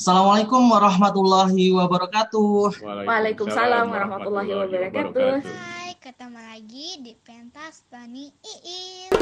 Assalamualaikum warahmatullahi wabarakatuh. Waalaikumsalam warahmatullahi wabarakatuh. Hai, ketemu lagi di pentas Tani Iin.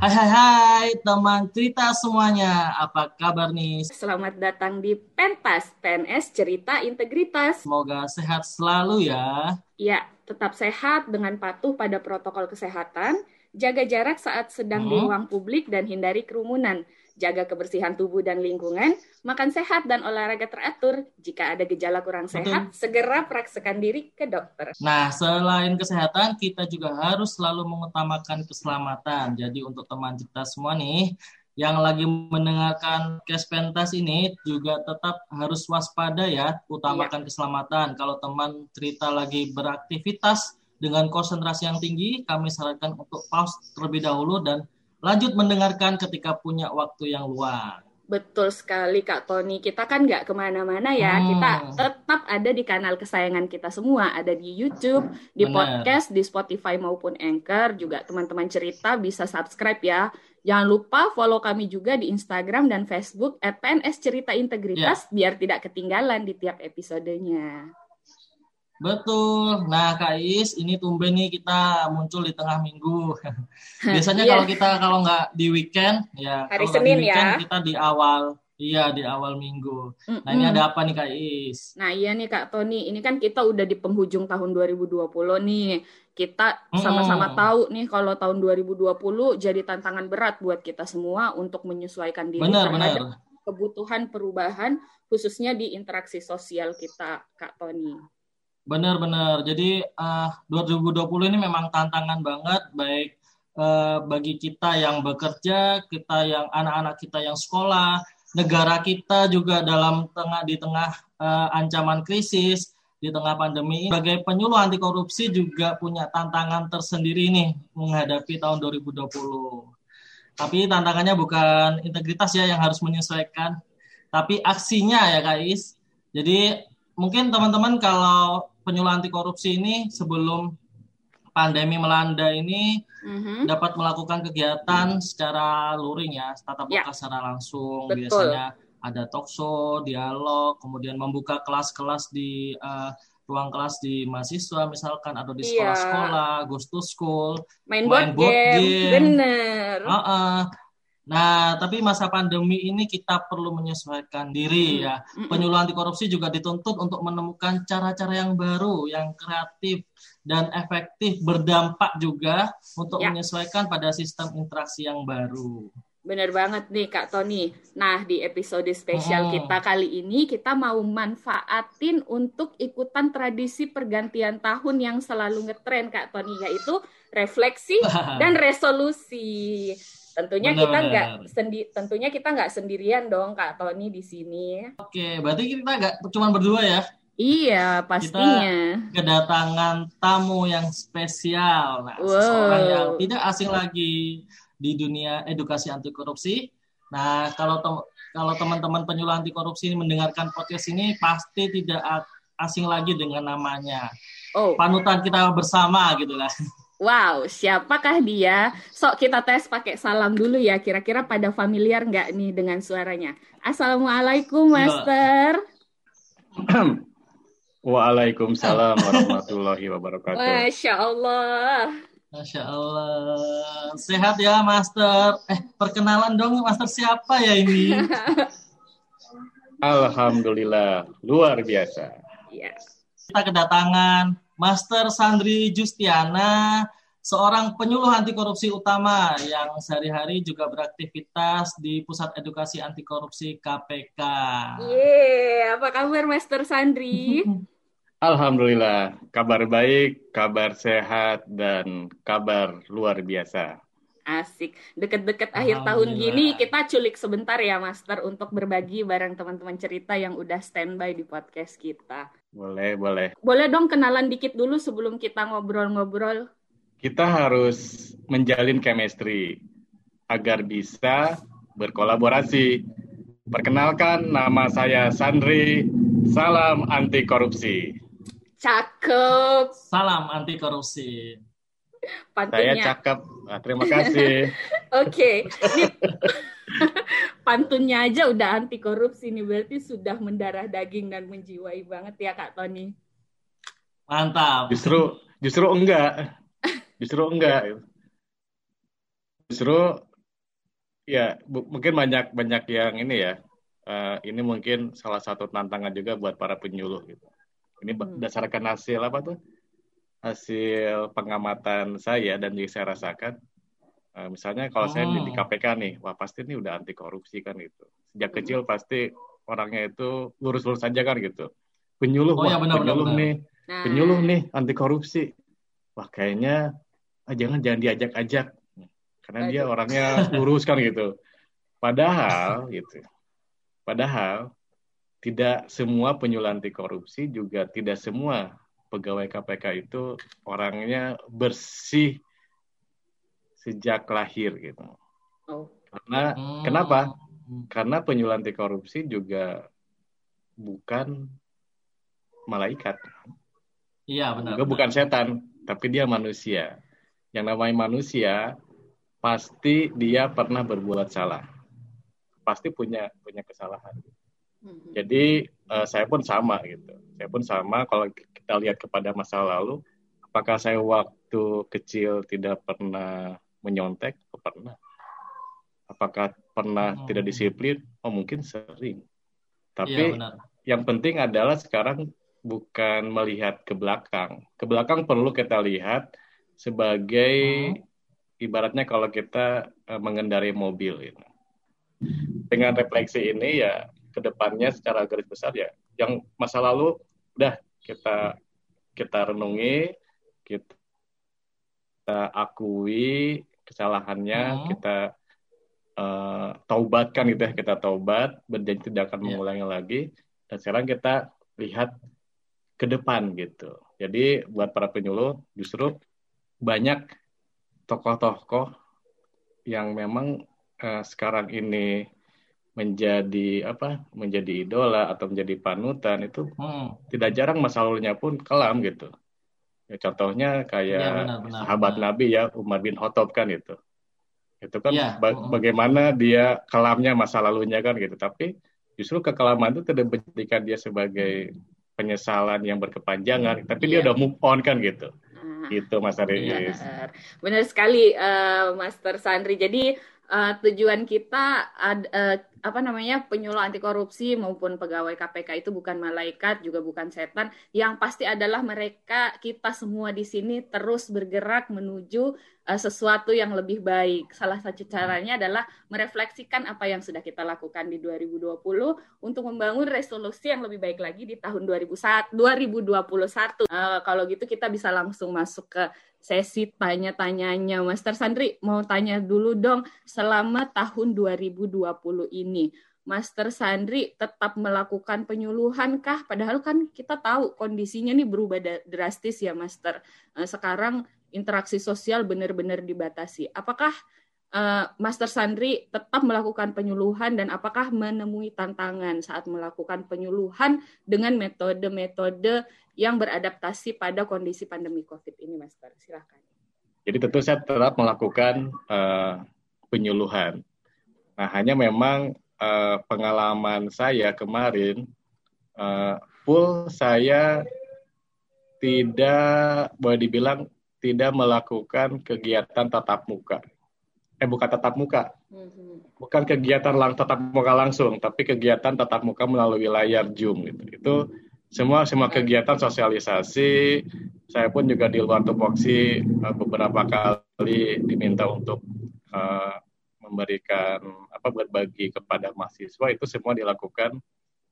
Hai hai hai teman cerita semuanya, apa kabar nih? Selamat datang di Pentas, PNS Cerita Integritas. Semoga sehat selalu ya. Ya, tetap sehat dengan patuh pada protokol kesehatan, jaga jarak saat sedang di Hmm. ruang publik dan hindari kerumunan, jaga kebersihan tubuh dan lingkungan, makan sehat dan olahraga teratur. Jika ada gejala kurang sehat, segera praksekan diri ke dokter. Nah, selain kesehatan, kita juga harus selalu mengutamakan keselamatan. Jadi untuk teman cerita semua nih, yang lagi mendengarkan Kes Pentas ini juga tetap harus waspada ya, utamakan keselamatan. Kalau teman cerita lagi beraktivitas dengan konsentrasi yang tinggi, kami sarankan untuk pause terlebih dahulu dan lanjut mendengarkan ketika punya waktu yang luang. Betul sekali Kak Tony. Kita kan nggak ke mana-mana ya. Hmm. Kita tetap ada di kanal kesayangan kita semua. Ada di YouTube, di Benar. podcast, di Spotify maupun Anchor. Juga teman-teman cerita bisa subscribe ya. Jangan lupa follow kami juga di Instagram dan Facebook at PNS Cerita Integritas biar tidak ketinggalan di tiap episodenya. Betul. Nah, Kak Is, ini tumben nih kita muncul di tengah minggu. Biasanya Iya. kalau kita kalau nggak di weekend, ya Hari kalau Senin di weekend ya. kita di awal, iya di awal minggu. Nah, ini ada apa nih Kak Is? Nah iya nih Kak Tony, ini kan kita udah di penghujung tahun 2020 nih. Kita sama-sama Hmm. tahu nih kalau tahun 2020 jadi tantangan berat buat kita semua untuk menyesuaikan diri Benar, terhadap benar. kebutuhan perubahan khususnya di interaksi sosial kita Kak Tony. Benar, benar. Jadi eh, 2020 ini memang tantangan banget baik eh, bagi kita yang bekerja, kita yang anak-anak kita yang sekolah, negara kita juga dalam tengah di tengah eh, ancaman krisis, di tengah pandemi. Sebagai penyuluh anti korupsi juga punya tantangan tersendiri nih menghadapi tahun 2020. Tapi tantangannya bukan integritas ya yang harus menyesuaikan, tapi aksinya ya Is. Jadi mungkin teman-teman kalau penyuluh anti korupsi ini sebelum pandemi melanda ini Mhm. dapat melakukan kegiatan secara luring ya, tatap Ya. muka secara langsung. Betul. Biasanya ada talk show, dialog, kemudian membuka kelas-kelas di eh, ruang kelas di mahasiswa misalkan atau di Iya. sekolah-sekolah, ghost to school. Main Main board board game, game. bener. Heeh. Nah, tapi masa pandemi ini kita perlu menyesuaikan diri ya. Mm-mm. Penyuluh anti korupsi juga dituntut untuk menemukan cara-cara yang baru, yang kreatif dan efektif, berdampak juga untuk Ya. menyesuaikan pada sistem interaksi yang baru. Bener banget nih Kak Tony. Nah di episode spesial Hmm. kita kali ini kita mau manfaatin untuk ikutan tradisi pergantian tahun yang selalu ngetren Kak Tony yaitu refleksi dan resolusi. Tentunya kita Benar-benar. nggak sendi tentunya kita nggak sendirian dong Kak Tony di sini. Oke, berarti kita nggak cuma berdua ya. Iya pastinya. Kedatangan tamu yang spesial. Nah, Wow. seseorang yang tidak asing lagi di dunia edukasi anti korupsi. Nah, kalau tem- kalau teman-teman penyuluh anti korupsi ini mendengarkan podcast ini pasti tidak asing lagi dengan namanya. Oh Panutan kita bersama gitu lah. wow siapakah dia? Sok kita tes pakai salam dulu ya. Kira-kira pada familiar nggak nih dengan suaranya? Assalamualaikum. Master. Waalaikumsalam warahmatullahi wabarakatuh. Masya Allah. Masya Allah. Sehat ya, Master. Eh, perkenalan dong, Master siapa ya ini? Alhamdulillah, luar biasa. Ya. Kita kedatangan Master Sandri Justiana, seorang penyuluh anti korupsi utama yang sehari-hari juga beraktivitas di Pusat Edukasi Anti Korupsi KPK. Yeay, apa kabar Master Sandri? Alhamdulillah, kabar baik, kabar sehat, dan kabar luar biasa. Asik. Deket-deket akhir tahun gini kita culik sebentar ya Master untuk berbagi bareng teman-teman cerita yang udah standby di podcast kita. Boleh, boleh. Boleh dong kenalan dikit dulu sebelum kita ngobrol-ngobrol. Kita harus menjalin chemistry agar bisa berkolaborasi. Perkenalkan, nama saya Sandri Salam anti korupsi. Cakep. Salam anti korupsi. Pantunnya. Saya cakep. Nah, terima kasih. Oke. Ini pantunnya aja udah anti korupsi nih berarti sudah mendarah daging dan menjiwai banget ya Kak Tony. Mantap. Justru justru enggak. Justru enggak. Justru ya bu- mungkin banyak banyak yang ini ya. eh, ini mungkin salah satu tantangan juga buat para penyuluh gitu. Ini Hmm. berdasarkan hasil apa tuh? Hasil pengamatan saya dan juga saya rasakan. Eh, misalnya kalau saya di, di. KPK nih, wah pasti ini udah anti korupsi kan gitu. Sejak Hmm. kecil pasti orangnya itu lurus-lurus saja kan gitu. Penyuluh, Oh, wah ya, benar, benar, penyuluh benar. nih, Nah, penyuluh nih anti korupsi. Wah kayaknya ah, jangan jangan diajak-ajak karena dia Aduh. orangnya lurus kan gitu. Padahal gitu. Padahal tidak semua penyuluh anti korupsi juga tidak semua pegawai KPK itu orangnya bersih sejak lahir gitu. Oh. Karena Hmm. kenapa? Karena penyuluh anti korupsi juga bukan malaikat. Iya benar. juga benar. bukan setan, tapi dia manusia. Yang namanya manusia pasti dia pernah berbuat salah, pasti punya punya kesalahan. Mhm. Jadi eh, saya pun sama gitu. Saya pun sama kalau kita lihat kepada masa lalu, apakah saya waktu kecil tidak pernah menyontek? Oh, pernah. Apakah pernah Hmm. tidak disiplin? Oh mungkin sering. Tapi benar. yang penting adalah sekarang bukan melihat ke belakang. Ke belakang perlu kita lihat sebagai ibaratnya kalau kita eh, mengendarai mobil gitu. Dengan refleksi ini ya ke depannya secara garis besar ya yang masa lalu udah kita kita renungi, kita akui kesalahannya, Hmm. kita eh, taubatkan gitu ya, kita taubat, berjanji tidak akan Iya. mengulangi lagi. Dan sekarang kita lihat ke depan gitu. Jadi buat para penyuluh justru banyak tokoh-tokoh yang memang eh, sekarang ini menjadi apa? Menjadi idola atau menjadi panutan itu Hmm. tidak jarang masa lalunya pun kelam gitu. Ya, contohnya kayak Iya, benar, benar, sahabat benar. Nabi ya Umar bin Khattab kan itu. Itu kan Iya, ba- mm-mm. bagaimana dia kelamnya masa lalunya kan gitu. Tapi justru kekelaman itu tidak menjadikan dia sebagai penyesalan yang berkepanjangan, tapi dia Iya. udah move on kan gitu. Nah, Gitu Mas Aris. Benar, benar sekali, eh, Master Sandri. Jadi eh, tujuan kita ad- eh, apa namanya penyuluh anti korupsi maupun pegawai KPK itu bukan malaikat juga bukan setan. Yang pasti adalah mereka kita semua di sini terus bergerak menuju eh, sesuatu yang lebih baik. Salah satu caranya adalah merefleksikan apa yang sudah kita lakukan di 2020 untuk membangun resolusi yang lebih baik lagi di tahun 2001 2021. Eh, kalau gitu kita bisa langsung masuk ke sesi tanya-tanyanya. Master Sandri, mau tanya dulu dong, selama tahun 2020 ini, Master Sandri tetap melakukan penyuluhan kah? Padahal kan kita tahu kondisinya nih berubah drastis ya, Master. Eh, Sekarang interaksi sosial benar-benar dibatasi. Apakah eh, Master Sandri tetap melakukan penyuluhan dan apakah menemui tantangan saat melakukan penyuluhan dengan metode-metode yang beradaptasi pada kondisi pandemi COVID ini, Master? Silakan. Jadi tentu saya tetap melakukan eh, penyuluhan. Nah, hanya memang eh, pengalaman saya kemarin eh, full saya tidak boleh dibilang tidak melakukan kegiatan tatap muka. Eh bukan tatap muka, Mhm. bukan kegiatan lang tatap muka langsung, tapi kegiatan tatap muka melalui layar Zoom gitu. Itu semua semua kegiatan sosialisasi. Saya pun juga di luar tupoksi eh, beberapa kali diminta untuk eh, memberikan apa berbagi kepada mahasiswa itu semua dilakukan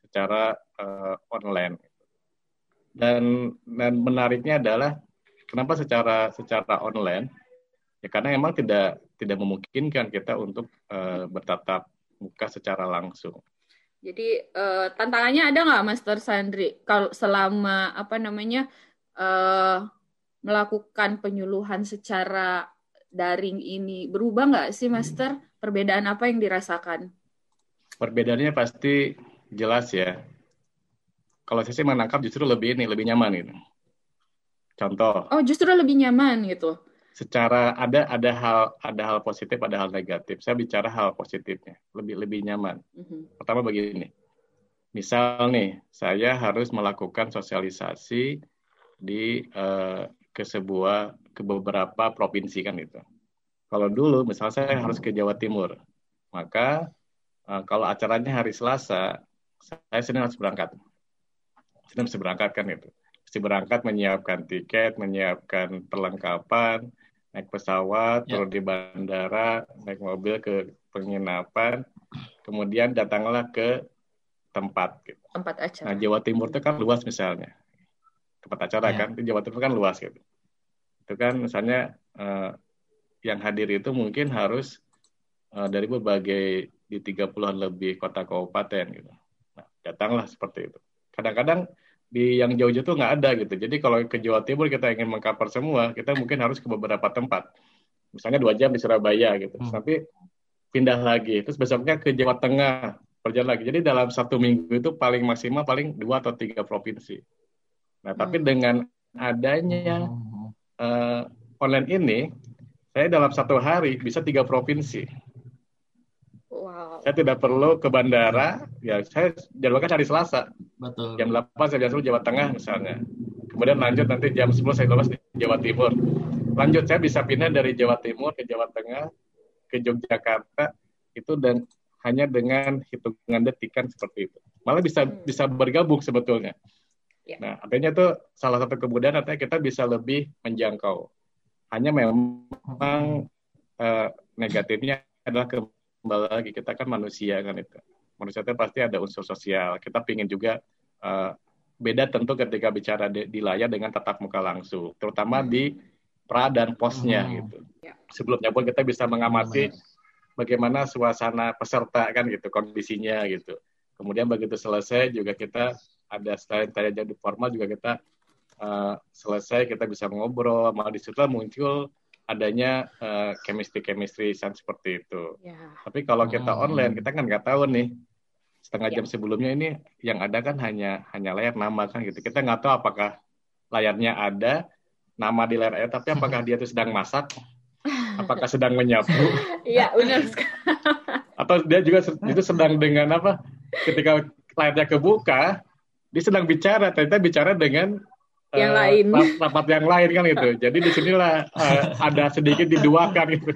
secara eh, online. Dan dan menariknya adalah kenapa secara secara online? Ya karena memang tidak tidak memungkinkan kita untuk eh, bertatap muka secara langsung. Jadi eh, tantangannya ada nggak, Master Sandri? Kalau selama apa namanya eh, melakukan penyuluhan secara daring ini berubah nggak sih, Master? Perbedaan apa yang dirasakan? Perbedaannya pasti jelas ya. kalau saya sih menangkap justru lebih ini lebih nyaman gitu. Contoh. Oh, justru lebih nyaman gitu. Secara ada ada hal ada hal positif, ada hal negatif. Saya bicara hal positifnya, lebih lebih nyaman. Mm-hmm. Pertama begini. Misal nih, saya harus melakukan sosialisasi di uh, ke sebuah ke beberapa provinsi kan itu. Kalau dulu misal saya harus ke Jawa Timur, maka uh, kalau acaranya hari Selasa, saya Senin harus berangkat. Senin harus berangkat kan itu. Mesti berangkat menyiapkan tiket, menyiapkan perlengkapan, naik pesawat, ya. turun di bandara, naik mobil ke penginapan, kemudian datanglah ke tempat gitu. Tempat acara. Nah, Jawa Timur itu kan luas misalnya. Tempat acara ya. kan di Jawa Timur kan luas gitu. Itu kan misalnya uh, yang hadir itu mungkin harus uh, dari berbagai di 30-an lebih kota kabupaten gitu. Nah, datanglah seperti itu. Kadang-kadang di yang jauh-jauh tuh nggak ada gitu. Jadi kalau ke Jawa Timur kita ingin mengkapar semua, kita mungkin harus ke beberapa tempat. Misalnya dua jam di Surabaya gitu. Hmm. Tapi pindah lagi. Terus besoknya ke Jawa Tengah, berjalan lagi. Jadi dalam satu minggu itu paling maksimal paling dua atau tiga provinsi. Nah, tapi hmm. dengan adanya uh, online ini, saya dalam satu hari bisa tiga provinsi. Wow. Saya tidak perlu ke bandara, ya saya jadwalkan hari Selasa. Betul. Jam 8 saya biasa Jawa Tengah misalnya. Kemudian lanjut nanti jam 10 saya keluar di Jawa Timur. Lanjut saya bisa pindah dari Jawa Timur ke Jawa Tengah, ke Yogyakarta, itu dan hanya dengan hitungan detikan seperti itu. Malah bisa hmm. bisa bergabung sebetulnya. Ya. Nah, artinya itu salah satu kemudahan artinya kita bisa lebih menjangkau. Hanya memang uh, negatifnya adalah kembali lagi kita kan manusia kan itu. Manusia itu pasti ada unsur sosial. Kita ingin juga uh, beda tentu ketika bicara di, di layar dengan tatap muka langsung, terutama hmm. di pra dan posnya hmm. gitu. Ya. Sebelumnya pun kita bisa mengamati hmm bagaimana suasana peserta kan gitu kondisinya gitu. Kemudian begitu selesai juga kita ada selain tanya jadi formal juga kita uh, selesai kita bisa ngobrol malah di situ muncul adanya uh, chemistry chemistry yang seperti itu. Ya. Tapi kalau kita hmm. online kita kan nggak tahu nih setengah ya. jam sebelumnya ini yang ada kan hanya hanya layar nama kan gitu. Kita nggak tahu apakah layarnya ada nama di layar tapi apakah dia itu sedang masak apakah sedang menyapu? Iya, benar Atau dia juga itu sedang dengan apa? Ketika layarnya kebuka, dia sedang bicara, ternyata bicara dengan yang uh, lain. Rapat yang lain kan itu. Jadi di sinilah uh, ada sedikit diduakan gitu.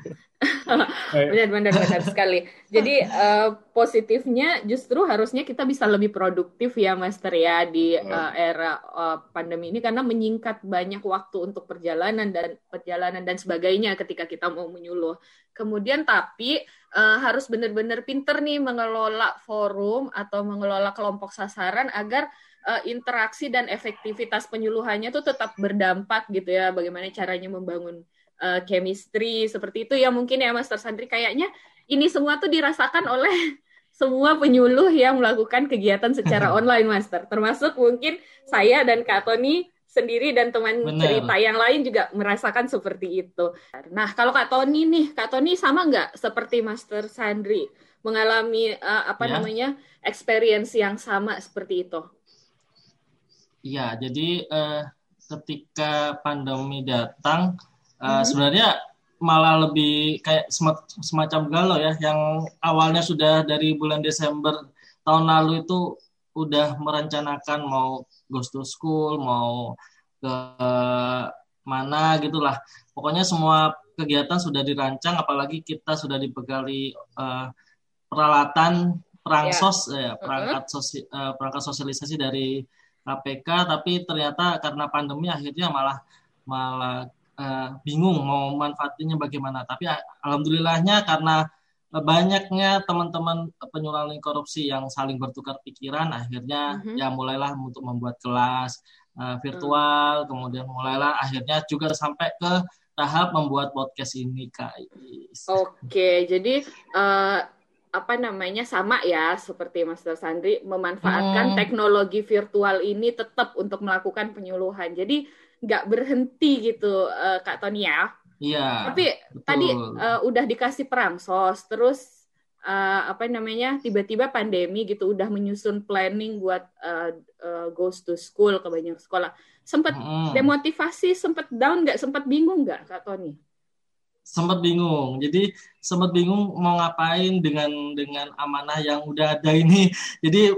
Benar benar sekali. Jadi uh, positifnya justru harusnya kita bisa lebih produktif ya Master ya di uh, era uh, pandemi ini karena menyingkat banyak waktu untuk perjalanan dan perjalanan dan sebagainya ketika kita mau menyuluh. Kemudian tapi uh, harus benar-benar pinter nih mengelola forum atau mengelola kelompok sasaran agar uh, interaksi dan efektivitas penyuluhannya itu tetap berdampak gitu ya bagaimana caranya membangun uh, chemistry seperti itu ya mungkin ya Master Sandri kayaknya ini semua tuh dirasakan oleh semua penyuluh yang melakukan kegiatan secara online Master termasuk mungkin saya dan Kak Tony sendiri dan teman Bener. cerita yang lain juga merasakan seperti itu. Nah, kalau Kak Tony nih, Kak Tony sama nggak seperti Master Sandri mengalami uh, apa ya. namanya experience yang sama seperti itu? Iya, jadi uh, ketika pandemi datang, uh, hmm. sebenarnya malah lebih kayak semacam galau ya, yang awalnya sudah dari bulan Desember tahun lalu itu udah merencanakan mau ghost to school, mau ke mana gitulah. Pokoknya semua kegiatan sudah dirancang, apalagi kita sudah dibekali uh, peralatan perangsos, yeah. ya, perangkat sosi, uh, perangkat sosialisasi dari KPK tapi ternyata karena pandemi akhirnya malah malah uh, bingung mau manfaatnya bagaimana tapi alhamdulillahnya karena banyaknya teman-teman penyulangan korupsi yang saling bertukar pikiran akhirnya mm-hmm. ya mulailah untuk membuat kelas uh, virtual mm. kemudian mulailah akhirnya juga sampai ke tahap membuat podcast ini kak Oke jadi uh, apa namanya sama ya seperti Mas Sandri memanfaatkan hmm. teknologi virtual ini tetap untuk melakukan penyuluhan. Jadi nggak berhenti gitu uh, Kak Tony ya. Iya. Tapi betul. tadi uh, udah dikasih perang sos terus uh, apa namanya tiba-tiba pandemi gitu udah menyusun planning buat uh, uh, goes to school ke banyak sekolah sempat hmm. demotivasi sempat down nggak sempat bingung nggak kak Tony sempat bingung jadi sempat bingung mau ngapain dengan dengan amanah yang udah ada ini jadi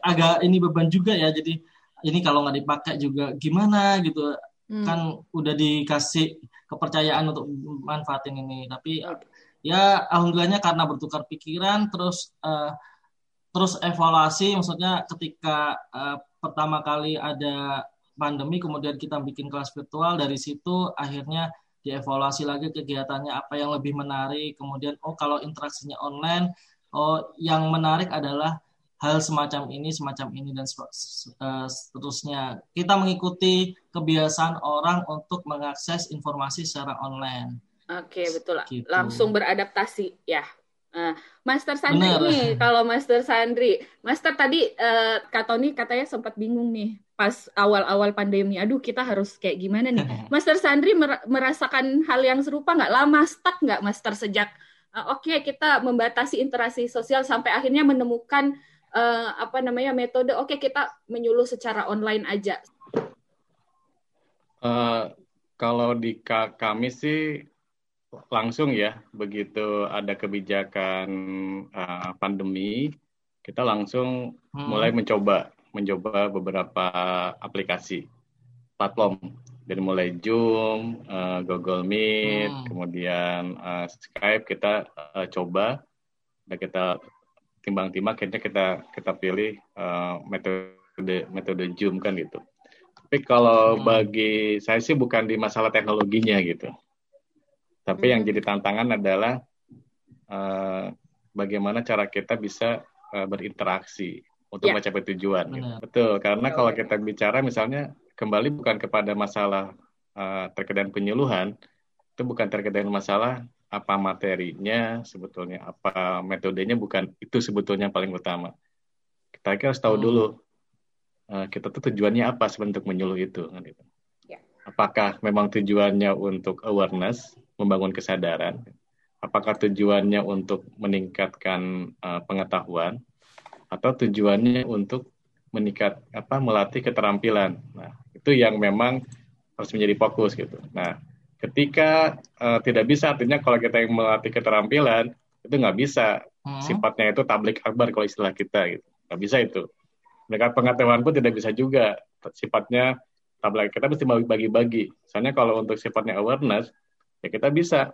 agak ini beban juga ya jadi ini kalau nggak dipakai juga gimana gitu. Hmm. kan udah dikasih kepercayaan untuk manfaatin ini. Tapi okay ya alhamdulillahnya karena bertukar pikiran terus uh, terus evaluasi maksudnya ketika uh, pertama kali ada pandemi kemudian kita bikin kelas virtual dari situ akhirnya dievaluasi lagi kegiatannya apa yang lebih menarik. Kemudian oh kalau interaksinya online oh yang menarik adalah hal semacam ini semacam ini dan uh, seterusnya kita mengikuti kebiasaan orang untuk mengakses informasi secara online Oke, betul. Gitu. Langsung beradaptasi ya. Uh, Master Sandri Bener. nih, kalau Master Sandri, Master tadi uh, Kak Tony katanya sempat bingung nih pas awal-awal pandemi. Aduh, kita harus kayak gimana nih? Master Sandri mer merasakan hal yang serupa nggak? Lama stuck nggak, Master sejak uh, oke okay, kita membatasi interaksi sosial sampai akhirnya menemukan uh, apa namanya metode. Oke, okay, kita menyuluh secara online aja. Uh, kalau di kami sih langsung ya begitu ada kebijakan uh, pandemi kita langsung hmm. mulai mencoba mencoba beberapa aplikasi platform dari mulai Zoom, uh, Google Meet, hmm. kemudian uh, Skype kita uh, coba dan kita timbang-timbang akhirnya kita kita pilih uh, metode metode Zoom kan gitu. Tapi kalau hmm. bagi saya sih bukan di masalah teknologinya gitu tapi hmm. yang jadi tantangan adalah uh, bagaimana cara kita bisa uh, berinteraksi untuk yeah. mencapai tujuan. Gitu. Betul, karena kalau kita bicara misalnya kembali bukan kepada masalah uh, terkait dengan penyuluhan, itu bukan terkait dengan masalah apa materinya sebetulnya, apa metodenya bukan itu sebetulnya yang paling utama. Kita harus tahu hmm. dulu uh, kita tuh tujuannya apa sebentuk menyuluh itu. Kan, gitu. Yeah. Apakah memang tujuannya untuk awareness membangun kesadaran? Apakah tujuannya untuk meningkatkan uh, pengetahuan atau tujuannya untuk meningkat apa melatih keterampilan? Nah, itu yang memang harus menjadi fokus gitu. Nah, ketika uh, tidak bisa artinya kalau kita yang melatih keterampilan itu nggak bisa hmm. sifatnya itu tablik akbar kalau istilah kita gitu. Nggak bisa itu. Mereka pengetahuan pun tidak bisa juga sifatnya tablik kita mesti bagi-bagi. Soalnya kalau untuk sifatnya awareness ya kita bisa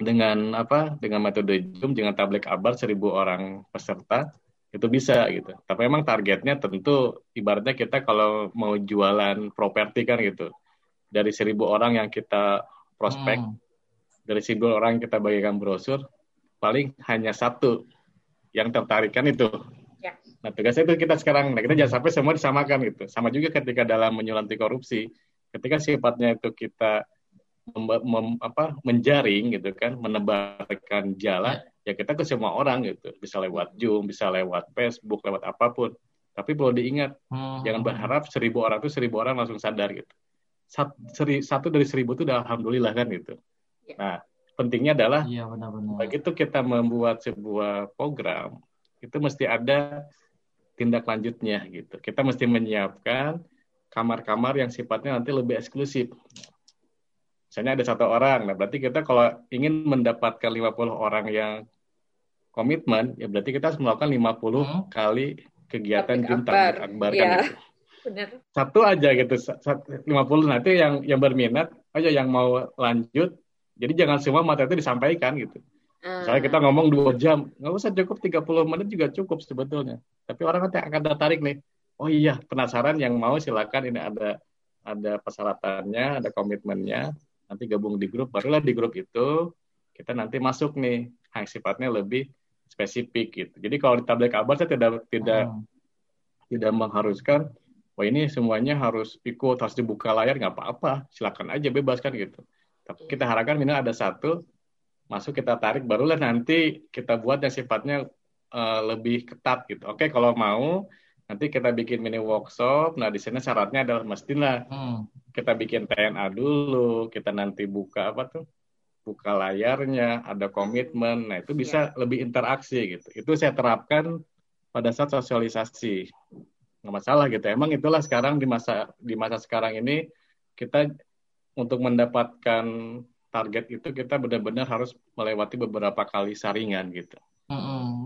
dengan apa dengan metode Zoom dengan tablet kabar seribu orang peserta itu bisa gitu. Tapi memang targetnya tentu ibaratnya kita kalau mau jualan properti kan gitu. Dari seribu orang yang kita prospek, hmm. dari seribu orang yang kita bagikan brosur, paling hanya satu yang tertarik kan itu. Ya. Nah tugasnya itu kita sekarang, nah kita jangan sampai semua disamakan gitu. Sama juga ketika dalam menyulanti korupsi, ketika sifatnya itu kita mem, mem, apa, menjaring gitu kan, menebarkan jala, ya. ya kita ke semua orang gitu. Bisa lewat Zoom, bisa lewat Facebook, lewat apa pun. Tapi perlu diingat, hmm. jangan berharap seribu orang itu seribu orang langsung sadar gitu. Sat, seri, satu dari seribu itu udah alhamdulillah kan gitu. Ya. Nah, pentingnya adalah ya, benar -benar. begitu kita membuat sebuah program, itu mesti ada tindak lanjutnya gitu. Kita mesti menyiapkan kamar-kamar yang sifatnya nanti lebih eksklusif. Misalnya ada satu orang, nah berarti kita kalau ingin mendapatkan 50 orang yang komitmen, ya berarti kita harus melakukan 50 hmm. kali kegiatan Jum Akbar ya. gitu. Benar. Satu aja gitu, 50 nanti yang yang berminat aja yang mau lanjut. Jadi jangan semua materi itu disampaikan gitu. Hmm. Misalnya kita ngomong dua jam, nggak usah cukup 30 menit juga cukup sebetulnya. Tapi orang nanti akan tertarik nih. Oh iya, penasaran yang mau silakan ini ada ada persyaratannya, ada komitmennya nanti gabung di grup barulah di grup itu kita nanti masuk nih yang sifatnya lebih spesifik gitu jadi kalau di tablet kabar saya tidak tidak hmm. tidak mengharuskan wah ini semuanya harus ikut harus dibuka layar nggak apa-apa silakan aja bebas kan gitu tapi kita harapkan minimal ada satu masuk kita tarik barulah nanti kita buat yang sifatnya uh, lebih ketat gitu oke kalau mau nanti kita bikin mini workshop. Nah, di sini syaratnya adalah mestilah hmm. kita bikin TNA dulu, kita nanti buka apa tuh buka layarnya, ada komitmen. Nah, itu bisa yeah. lebih interaksi gitu. Itu saya terapkan pada saat sosialisasi. Nggak masalah gitu. Emang itulah sekarang di masa di masa sekarang ini kita untuk mendapatkan target itu kita benar-benar harus melewati beberapa kali saringan gitu.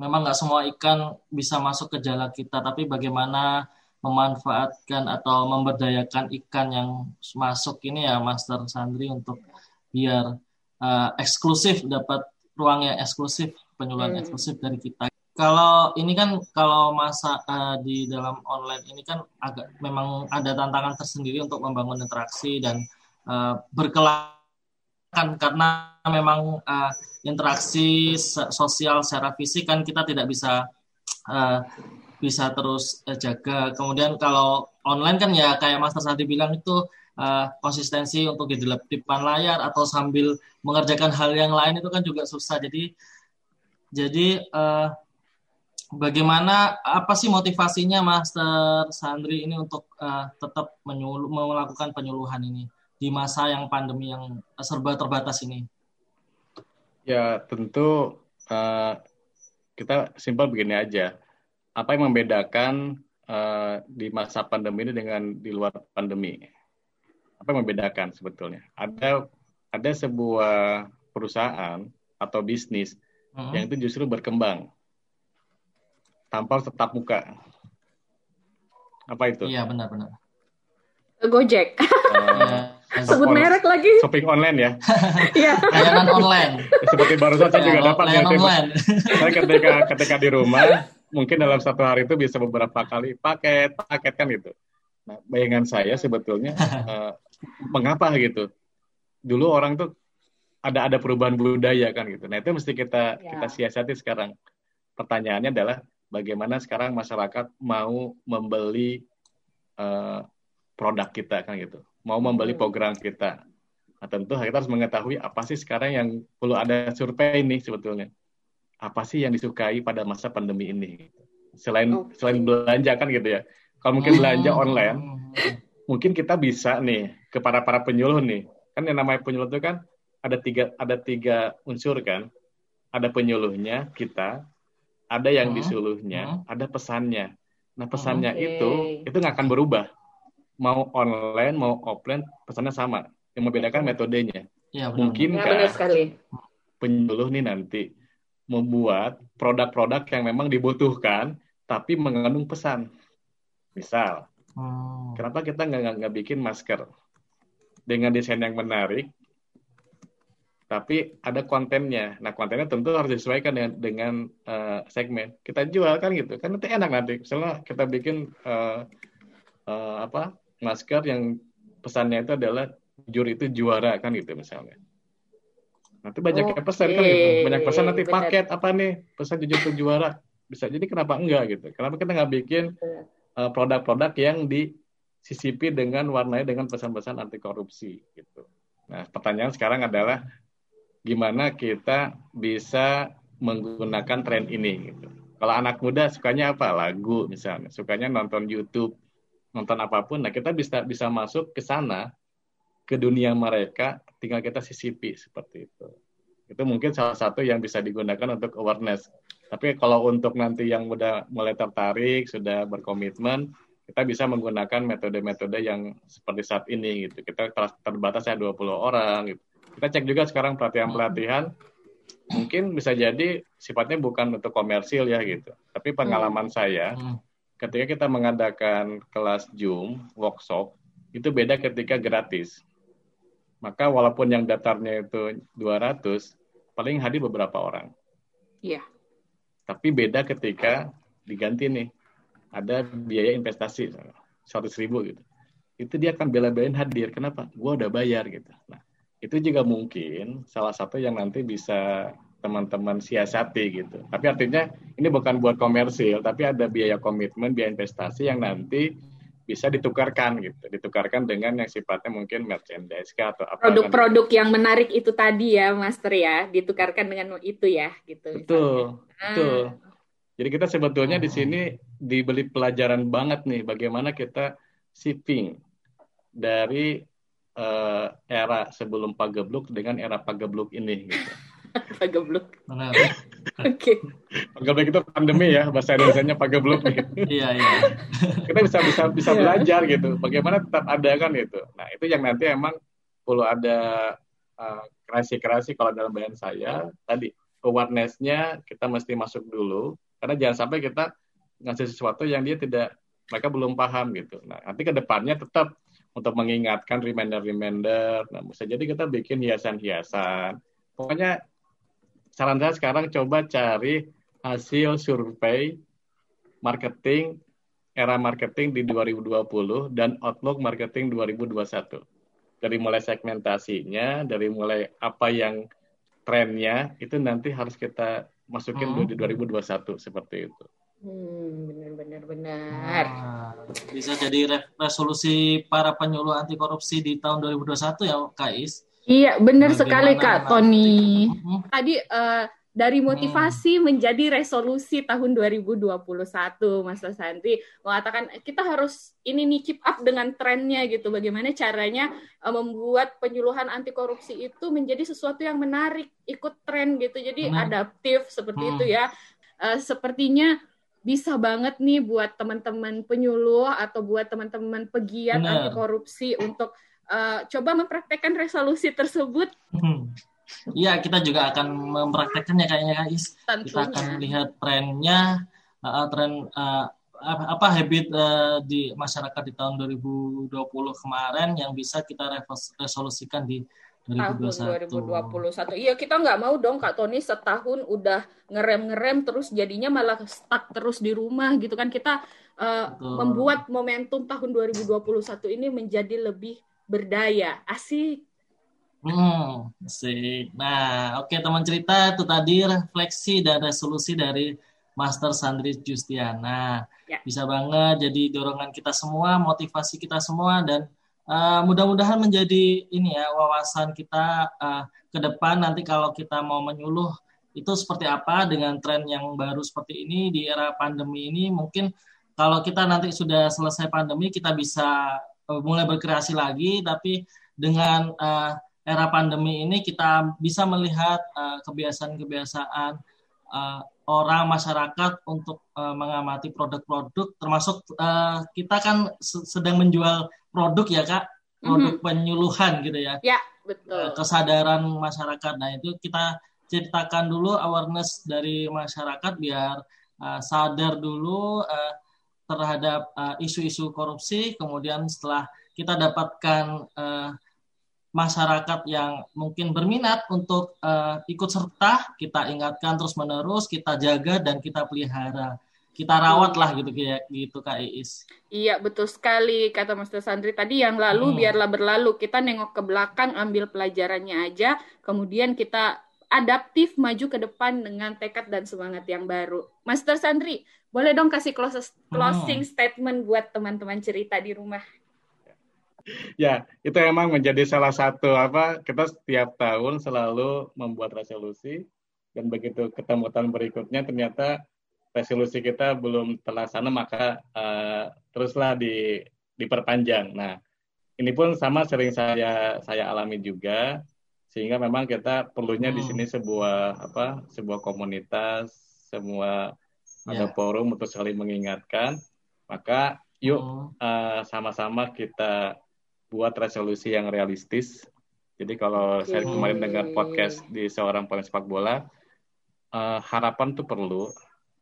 Memang nggak semua ikan bisa masuk ke jala kita, tapi bagaimana memanfaatkan atau memberdayakan ikan yang masuk ini ya Master Sandri untuk biar uh, eksklusif dapat ruang yang eksklusif penyuluhan hmm. eksklusif dari kita. Kalau ini kan kalau masa uh, di dalam online ini kan agak memang ada tantangan tersendiri untuk membangun interaksi dan uh, berkelakkan karena memang uh, interaksi sosial secara fisik kan kita tidak bisa uh, bisa terus uh, jaga. Kemudian kalau online kan ya kayak Master Sandi bilang itu uh, konsistensi untuk di depan layar atau sambil mengerjakan hal yang lain itu kan juga susah. Jadi jadi uh, bagaimana apa sih motivasinya Master Sandri ini untuk uh, tetap menyuluh, melakukan penyuluhan ini di masa yang pandemi yang serba terbatas ini? Ya tentu uh, kita simpel begini aja. Apa yang membedakan uh, di masa pandemi ini dengan di luar pandemi? apa yang membedakan sebetulnya? Ada ada sebuah perusahaan atau bisnis hmm. yang itu justru berkembang tanpa tetap muka. Apa itu? Iya benar-benar. Gojek. Uh, Sebut on, merek lagi. Shopping online ya. Iya. layanan online. Seperti barusan saya juga dapat layanan online. Saya ketika ketika di rumah mungkin dalam satu hari itu bisa beberapa kali paket paket kan gitu. Nah, bayangan saya sebetulnya uh, mengapa gitu. Dulu orang tuh ada ada perubahan budaya kan gitu. Nah, itu mesti kita ya. kita siasati sekarang. Pertanyaannya adalah bagaimana sekarang masyarakat mau membeli uh, produk kita kan gitu. Mau membeli hmm. program kita. Nah, tentu kita harus mengetahui apa sih sekarang yang perlu ada survei ini sebetulnya. Apa sih yang disukai pada masa pandemi ini? Selain okay. selain belanja kan gitu ya kalau mungkin belanja hmm. online, mungkin kita bisa nih ke para para penyuluh nih. Kan yang namanya penyuluh itu kan ada tiga ada tiga unsur kan. Ada penyuluhnya kita, ada yang hmm. disuluhnya, hmm. ada pesannya. Nah pesannya okay. itu itu nggak akan berubah. Mau online mau offline pesannya sama. Yang membedakan metodenya. Ya, Mungkin ya, sekali. penyuluh nih nanti membuat produk-produk yang memang dibutuhkan tapi mengandung pesan. Misal, hmm. kenapa kita nggak nggak bikin masker dengan desain yang menarik, tapi ada kontennya. Nah kontennya tentu harus disesuaikan dengan dengan uh, segmen. Kita jual kan gitu, kan nanti enak nanti. Misalnya kita bikin uh, uh, apa masker yang pesannya itu adalah jujur itu juara kan gitu misalnya. Nanti banyak okay. pesan kan gitu, banyak pesan nanti paket apa nih pesan jujur itu juara bisa jadi kenapa enggak gitu? Kenapa kita nggak bikin produk-produk yang disisipi dengan warnanya dengan pesan-pesan anti korupsi gitu. Nah, pertanyaan sekarang adalah gimana kita bisa menggunakan tren ini gitu. Kalau anak muda sukanya apa? Lagu misalnya, sukanya nonton YouTube, nonton apa pun. Nah, kita bisa bisa masuk ke sana ke dunia mereka, tinggal kita sisipi seperti itu. Itu mungkin salah satu yang bisa digunakan untuk awareness tapi kalau untuk nanti yang udah mulai tertarik, sudah berkomitmen, kita bisa menggunakan metode-metode yang seperti saat ini gitu. Kita terbatas ya 20 orang gitu. Kita cek juga sekarang pelatihan-pelatihan mungkin bisa jadi sifatnya bukan untuk komersil ya gitu. Tapi pengalaman hmm. saya ketika kita mengadakan kelas Zoom, workshop, itu beda ketika gratis. Maka walaupun yang datarnya itu 200, paling hadir beberapa orang. Iya. Tapi beda ketika diganti nih, ada biaya investasi seratus ribu gitu. Itu dia akan bela-belain hadir. Kenapa? Gua udah bayar gitu. Nah, itu juga mungkin salah satu yang nanti bisa teman-teman siasati gitu. Tapi artinya ini bukan buat komersil, tapi ada biaya komitmen, biaya investasi yang nanti bisa ditukarkan gitu, ditukarkan dengan yang sifatnya mungkin merchandise atau apa. Produk-produk yang menarik itu tadi ya, Master ya, ditukarkan dengan itu ya, gitu. Betul, misalnya. betul. Ah. Jadi kita sebetulnya di sini dibeli pelajaran banget nih, bagaimana kita shipping dari uh, era sebelum pagebluk dengan era pagebluk ini gitu. pagebluk. Benar. Oke. Okay. Pagebluk itu pandemi ya bahasa Indonesia pagebluk gitu. Iya iya. Kita bisa bisa bisa yeah. belajar gitu. Bagaimana tetap ada kan gitu. Nah itu yang nanti emang perlu ada uh, kreasi-kreasi kalau dalam bayangan saya tadi awareness-nya kita mesti masuk dulu karena jangan sampai kita ngasih sesuatu yang dia tidak mereka belum paham gitu. Nah nanti ke depannya tetap untuk mengingatkan reminder-reminder. Nah, bisa jadi kita bikin hiasan-hiasan. Pokoknya saran saya sekarang coba cari hasil survei marketing era marketing di 2020 dan outlook marketing 2021. Dari mulai segmentasinya, dari mulai apa yang trennya itu nanti harus kita masukin hmm. di 2021 seperti itu. Hmm, benar-benar benar. Nah, bisa jadi resolusi para penyuluh anti korupsi di tahun 2021 ya, Kais. Iya, benar sekali Kak Tony. Hmm. Tadi uh, dari motivasi hmm. menjadi resolusi tahun 2021, Mas Santi mengatakan kita harus ini nih keep up dengan trennya gitu. Bagaimana caranya uh, membuat penyuluhan anti korupsi itu menjadi sesuatu yang menarik, ikut tren gitu. Jadi hmm. adaptif seperti hmm. itu ya. Uh, sepertinya bisa banget nih buat teman-teman penyuluh atau buat teman-teman pegiat anti korupsi untuk uh, coba mempraktekkan resolusi tersebut. Hmm. Iya, kita juga akan mempraktekkannya kayaknya guys. Kita akan lihat trennya, uh, tren uh, apa habit uh, di masyarakat di tahun 2020 kemarin yang bisa kita resolusikan di 2021. tahun 2021. Iya, kita nggak mau dong Kak Tony setahun udah ngerem-ngerem terus jadinya malah stuck terus di rumah gitu kan. Kita uh, membuat momentum tahun 2021 ini menjadi lebih berdaya. Asik. Hmm, asik. Nah, oke okay, teman cerita itu tadi refleksi dan resolusi dari Master Sandri Justiana. Ya. Bisa banget jadi dorongan kita semua, motivasi kita semua dan uh, mudah-mudahan menjadi ini ya wawasan kita uh, ke depan nanti kalau kita mau menyuluh itu seperti apa dengan tren yang baru seperti ini di era pandemi ini. Mungkin kalau kita nanti sudah selesai pandemi kita bisa uh, mulai berkreasi lagi. Tapi dengan uh, era pandemi ini kita bisa melihat kebiasaan-kebiasaan uh, orang masyarakat untuk uh, mengamati produk-produk termasuk uh, kita kan sedang menjual produk ya kak. Produk mm-hmm. penyuluhan gitu ya. Ya betul. kesadaran masyarakat. Nah itu kita ceritakan dulu awareness dari masyarakat biar uh, sadar dulu uh, terhadap uh, isu-isu korupsi. Kemudian setelah kita dapatkan uh, masyarakat yang mungkin berminat untuk uh, ikut serta kita ingatkan terus menerus kita jaga dan kita pelihara kita rawat lah gitu kayak gitu Kak Iis. Iya betul sekali kata Mas Sandri tadi yang lalu hmm. biarlah berlalu kita nengok ke belakang ambil pelajarannya aja kemudian kita adaptif maju ke depan dengan tekad dan semangat yang baru. Master Sandri boleh dong kasih closing hmm. statement buat teman-teman cerita di rumah. Ya, itu emang menjadi salah satu apa kita setiap tahun selalu membuat resolusi dan begitu ketemu tahun berikutnya ternyata resolusi kita belum terlaksana maka uh, teruslah di diperpanjang. Nah, ini pun sama sering saya saya alami juga sehingga memang kita perlunya hmm. di sini sebuah apa sebuah komunitas semua yeah. ada forum untuk saling mengingatkan maka yuk hmm. uh, sama-sama kita buat resolusi yang realistis jadi kalau okay. saya kemarin dengar podcast di seorang pemain sepak bola uh, harapan tuh perlu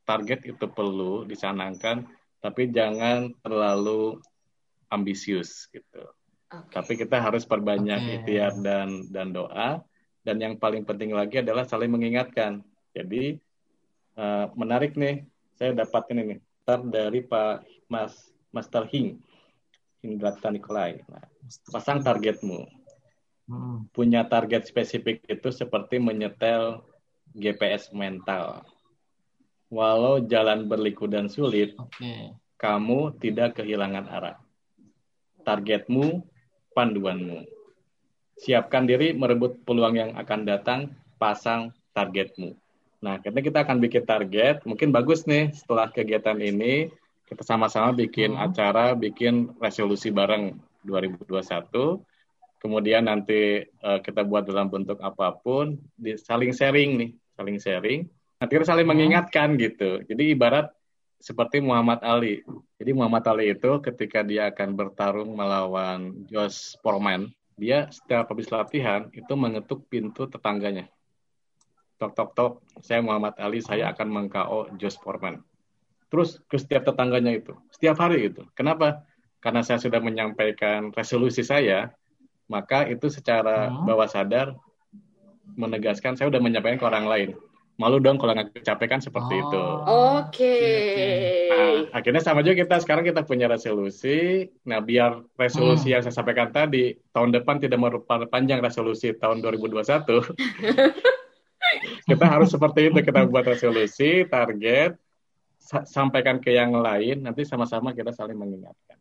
target itu perlu dicanangkan, tapi jangan terlalu ambisius gitu. Okay. Tapi kita harus perbanyak okay. ikhtiar dan dan doa. Dan yang paling penting lagi adalah saling mengingatkan. Jadi uh, menarik nih, saya dapat ini nih, dari Pak Mas Master Hing, Hindrata Nikolai. Nah, pasang targetmu. Hmm. Punya target spesifik itu seperti menyetel GPS mental walau jalan berliku dan sulit, okay. kamu tidak kehilangan arah. Targetmu, panduanmu. Siapkan diri merebut peluang yang akan datang, pasang targetmu. Nah, ketika kita akan bikin target, mungkin bagus nih setelah kegiatan ini, kita sama-sama bikin hmm. acara, bikin resolusi bareng 2021. kemudian nanti uh, kita buat dalam bentuk apa pun, di, saling sharing nih, saling sharing. Nanti kita saling hmm. mengingatkan gitu. Jadi ibarat seperti Muhammad Ali. Jadi Muhammad Ali itu ketika dia akan bertarung melawan Josh Foreman, dia setiap habis latihan itu mengetuk pintu tetangganya. Tok tok tok, saya Muhammad Ali, saya akan mengko Josh Foreman. Terus ke setiap tetangganya itu, setiap hari itu. Kenapa? Karena saya sudah menyampaikan resolusi saya, maka itu secara hmm. bawah sadar menegaskan saya sudah menyampaikan ke orang lain malu dong kalau nggak kecapekan seperti oh. itu. Oke. Okay. Nah, akhirnya sama juga kita sekarang kita punya resolusi. Nah, biar resolusi hmm. yang saya sampaikan tadi tahun depan tidak panjang resolusi tahun 2021. kita harus seperti itu kita buat resolusi, target, sampaikan ke yang lain, nanti sama-sama kita saling mengingatkan.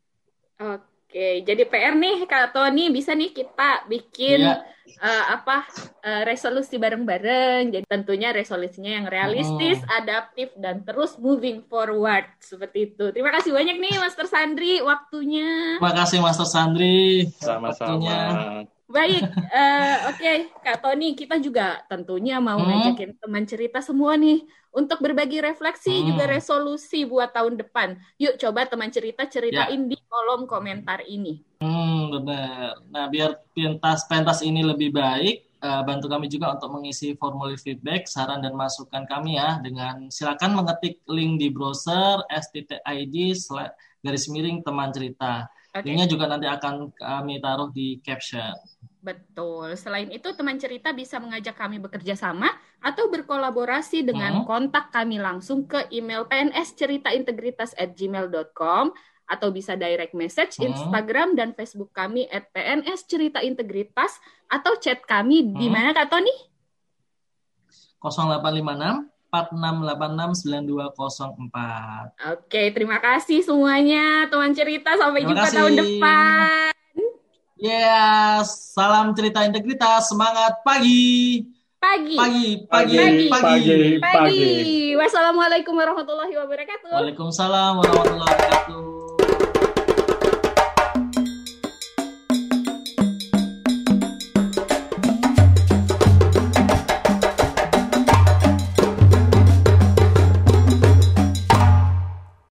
Oke. Jadi PR nih Kak Tony bisa nih kita bikin. Iya. uh, apa uh, resolusi bareng-bareng. Jadi tentunya resolusinya yang realistis, oh. adaptif dan terus moving forward seperti itu. Terima kasih banyak nih Master Sandri waktunya. Terima kasih Master Sandri. Sama-sama. Baik, uh, oke okay. Kak Tony, kita juga tentunya mau hmm. ngajakin teman cerita semua nih untuk berbagi refleksi hmm. juga resolusi buat tahun depan. Yuk coba teman cerita ceritain ya. di kolom komentar ini. Hmm, benar. Nah, biar pentas pentas ini lebih baik, uh, bantu kami juga untuk mengisi formulir feedback, saran dan masukan kami ya dengan silakan mengetik link di browser sttid garis miring teman cerita. Okay. Linknya juga nanti akan kami taruh di caption. Betul. Selain itu, teman cerita bisa mengajak kami bekerja sama atau berkolaborasi dengan hmm. kontak kami langsung ke email pnsceritaintegritas@gmail.com atau bisa direct message hmm. Instagram dan Facebook kami at PNS Cerita Integritas atau chat kami hmm. di mana Kak Tony? 0856 46869204. Oke, terima kasih semuanya teman cerita. Sampai terima jumpa kasih. tahun depan. Ya, yeah, salam cerita integritas. Semangat pagi. Pagi. Pagi, pagi, pagi, pagi. Pagi. pagi. Wassalamualaikum warahmatullahi wabarakatuh. Waalaikumsalam warahmatullahi wabarakatuh.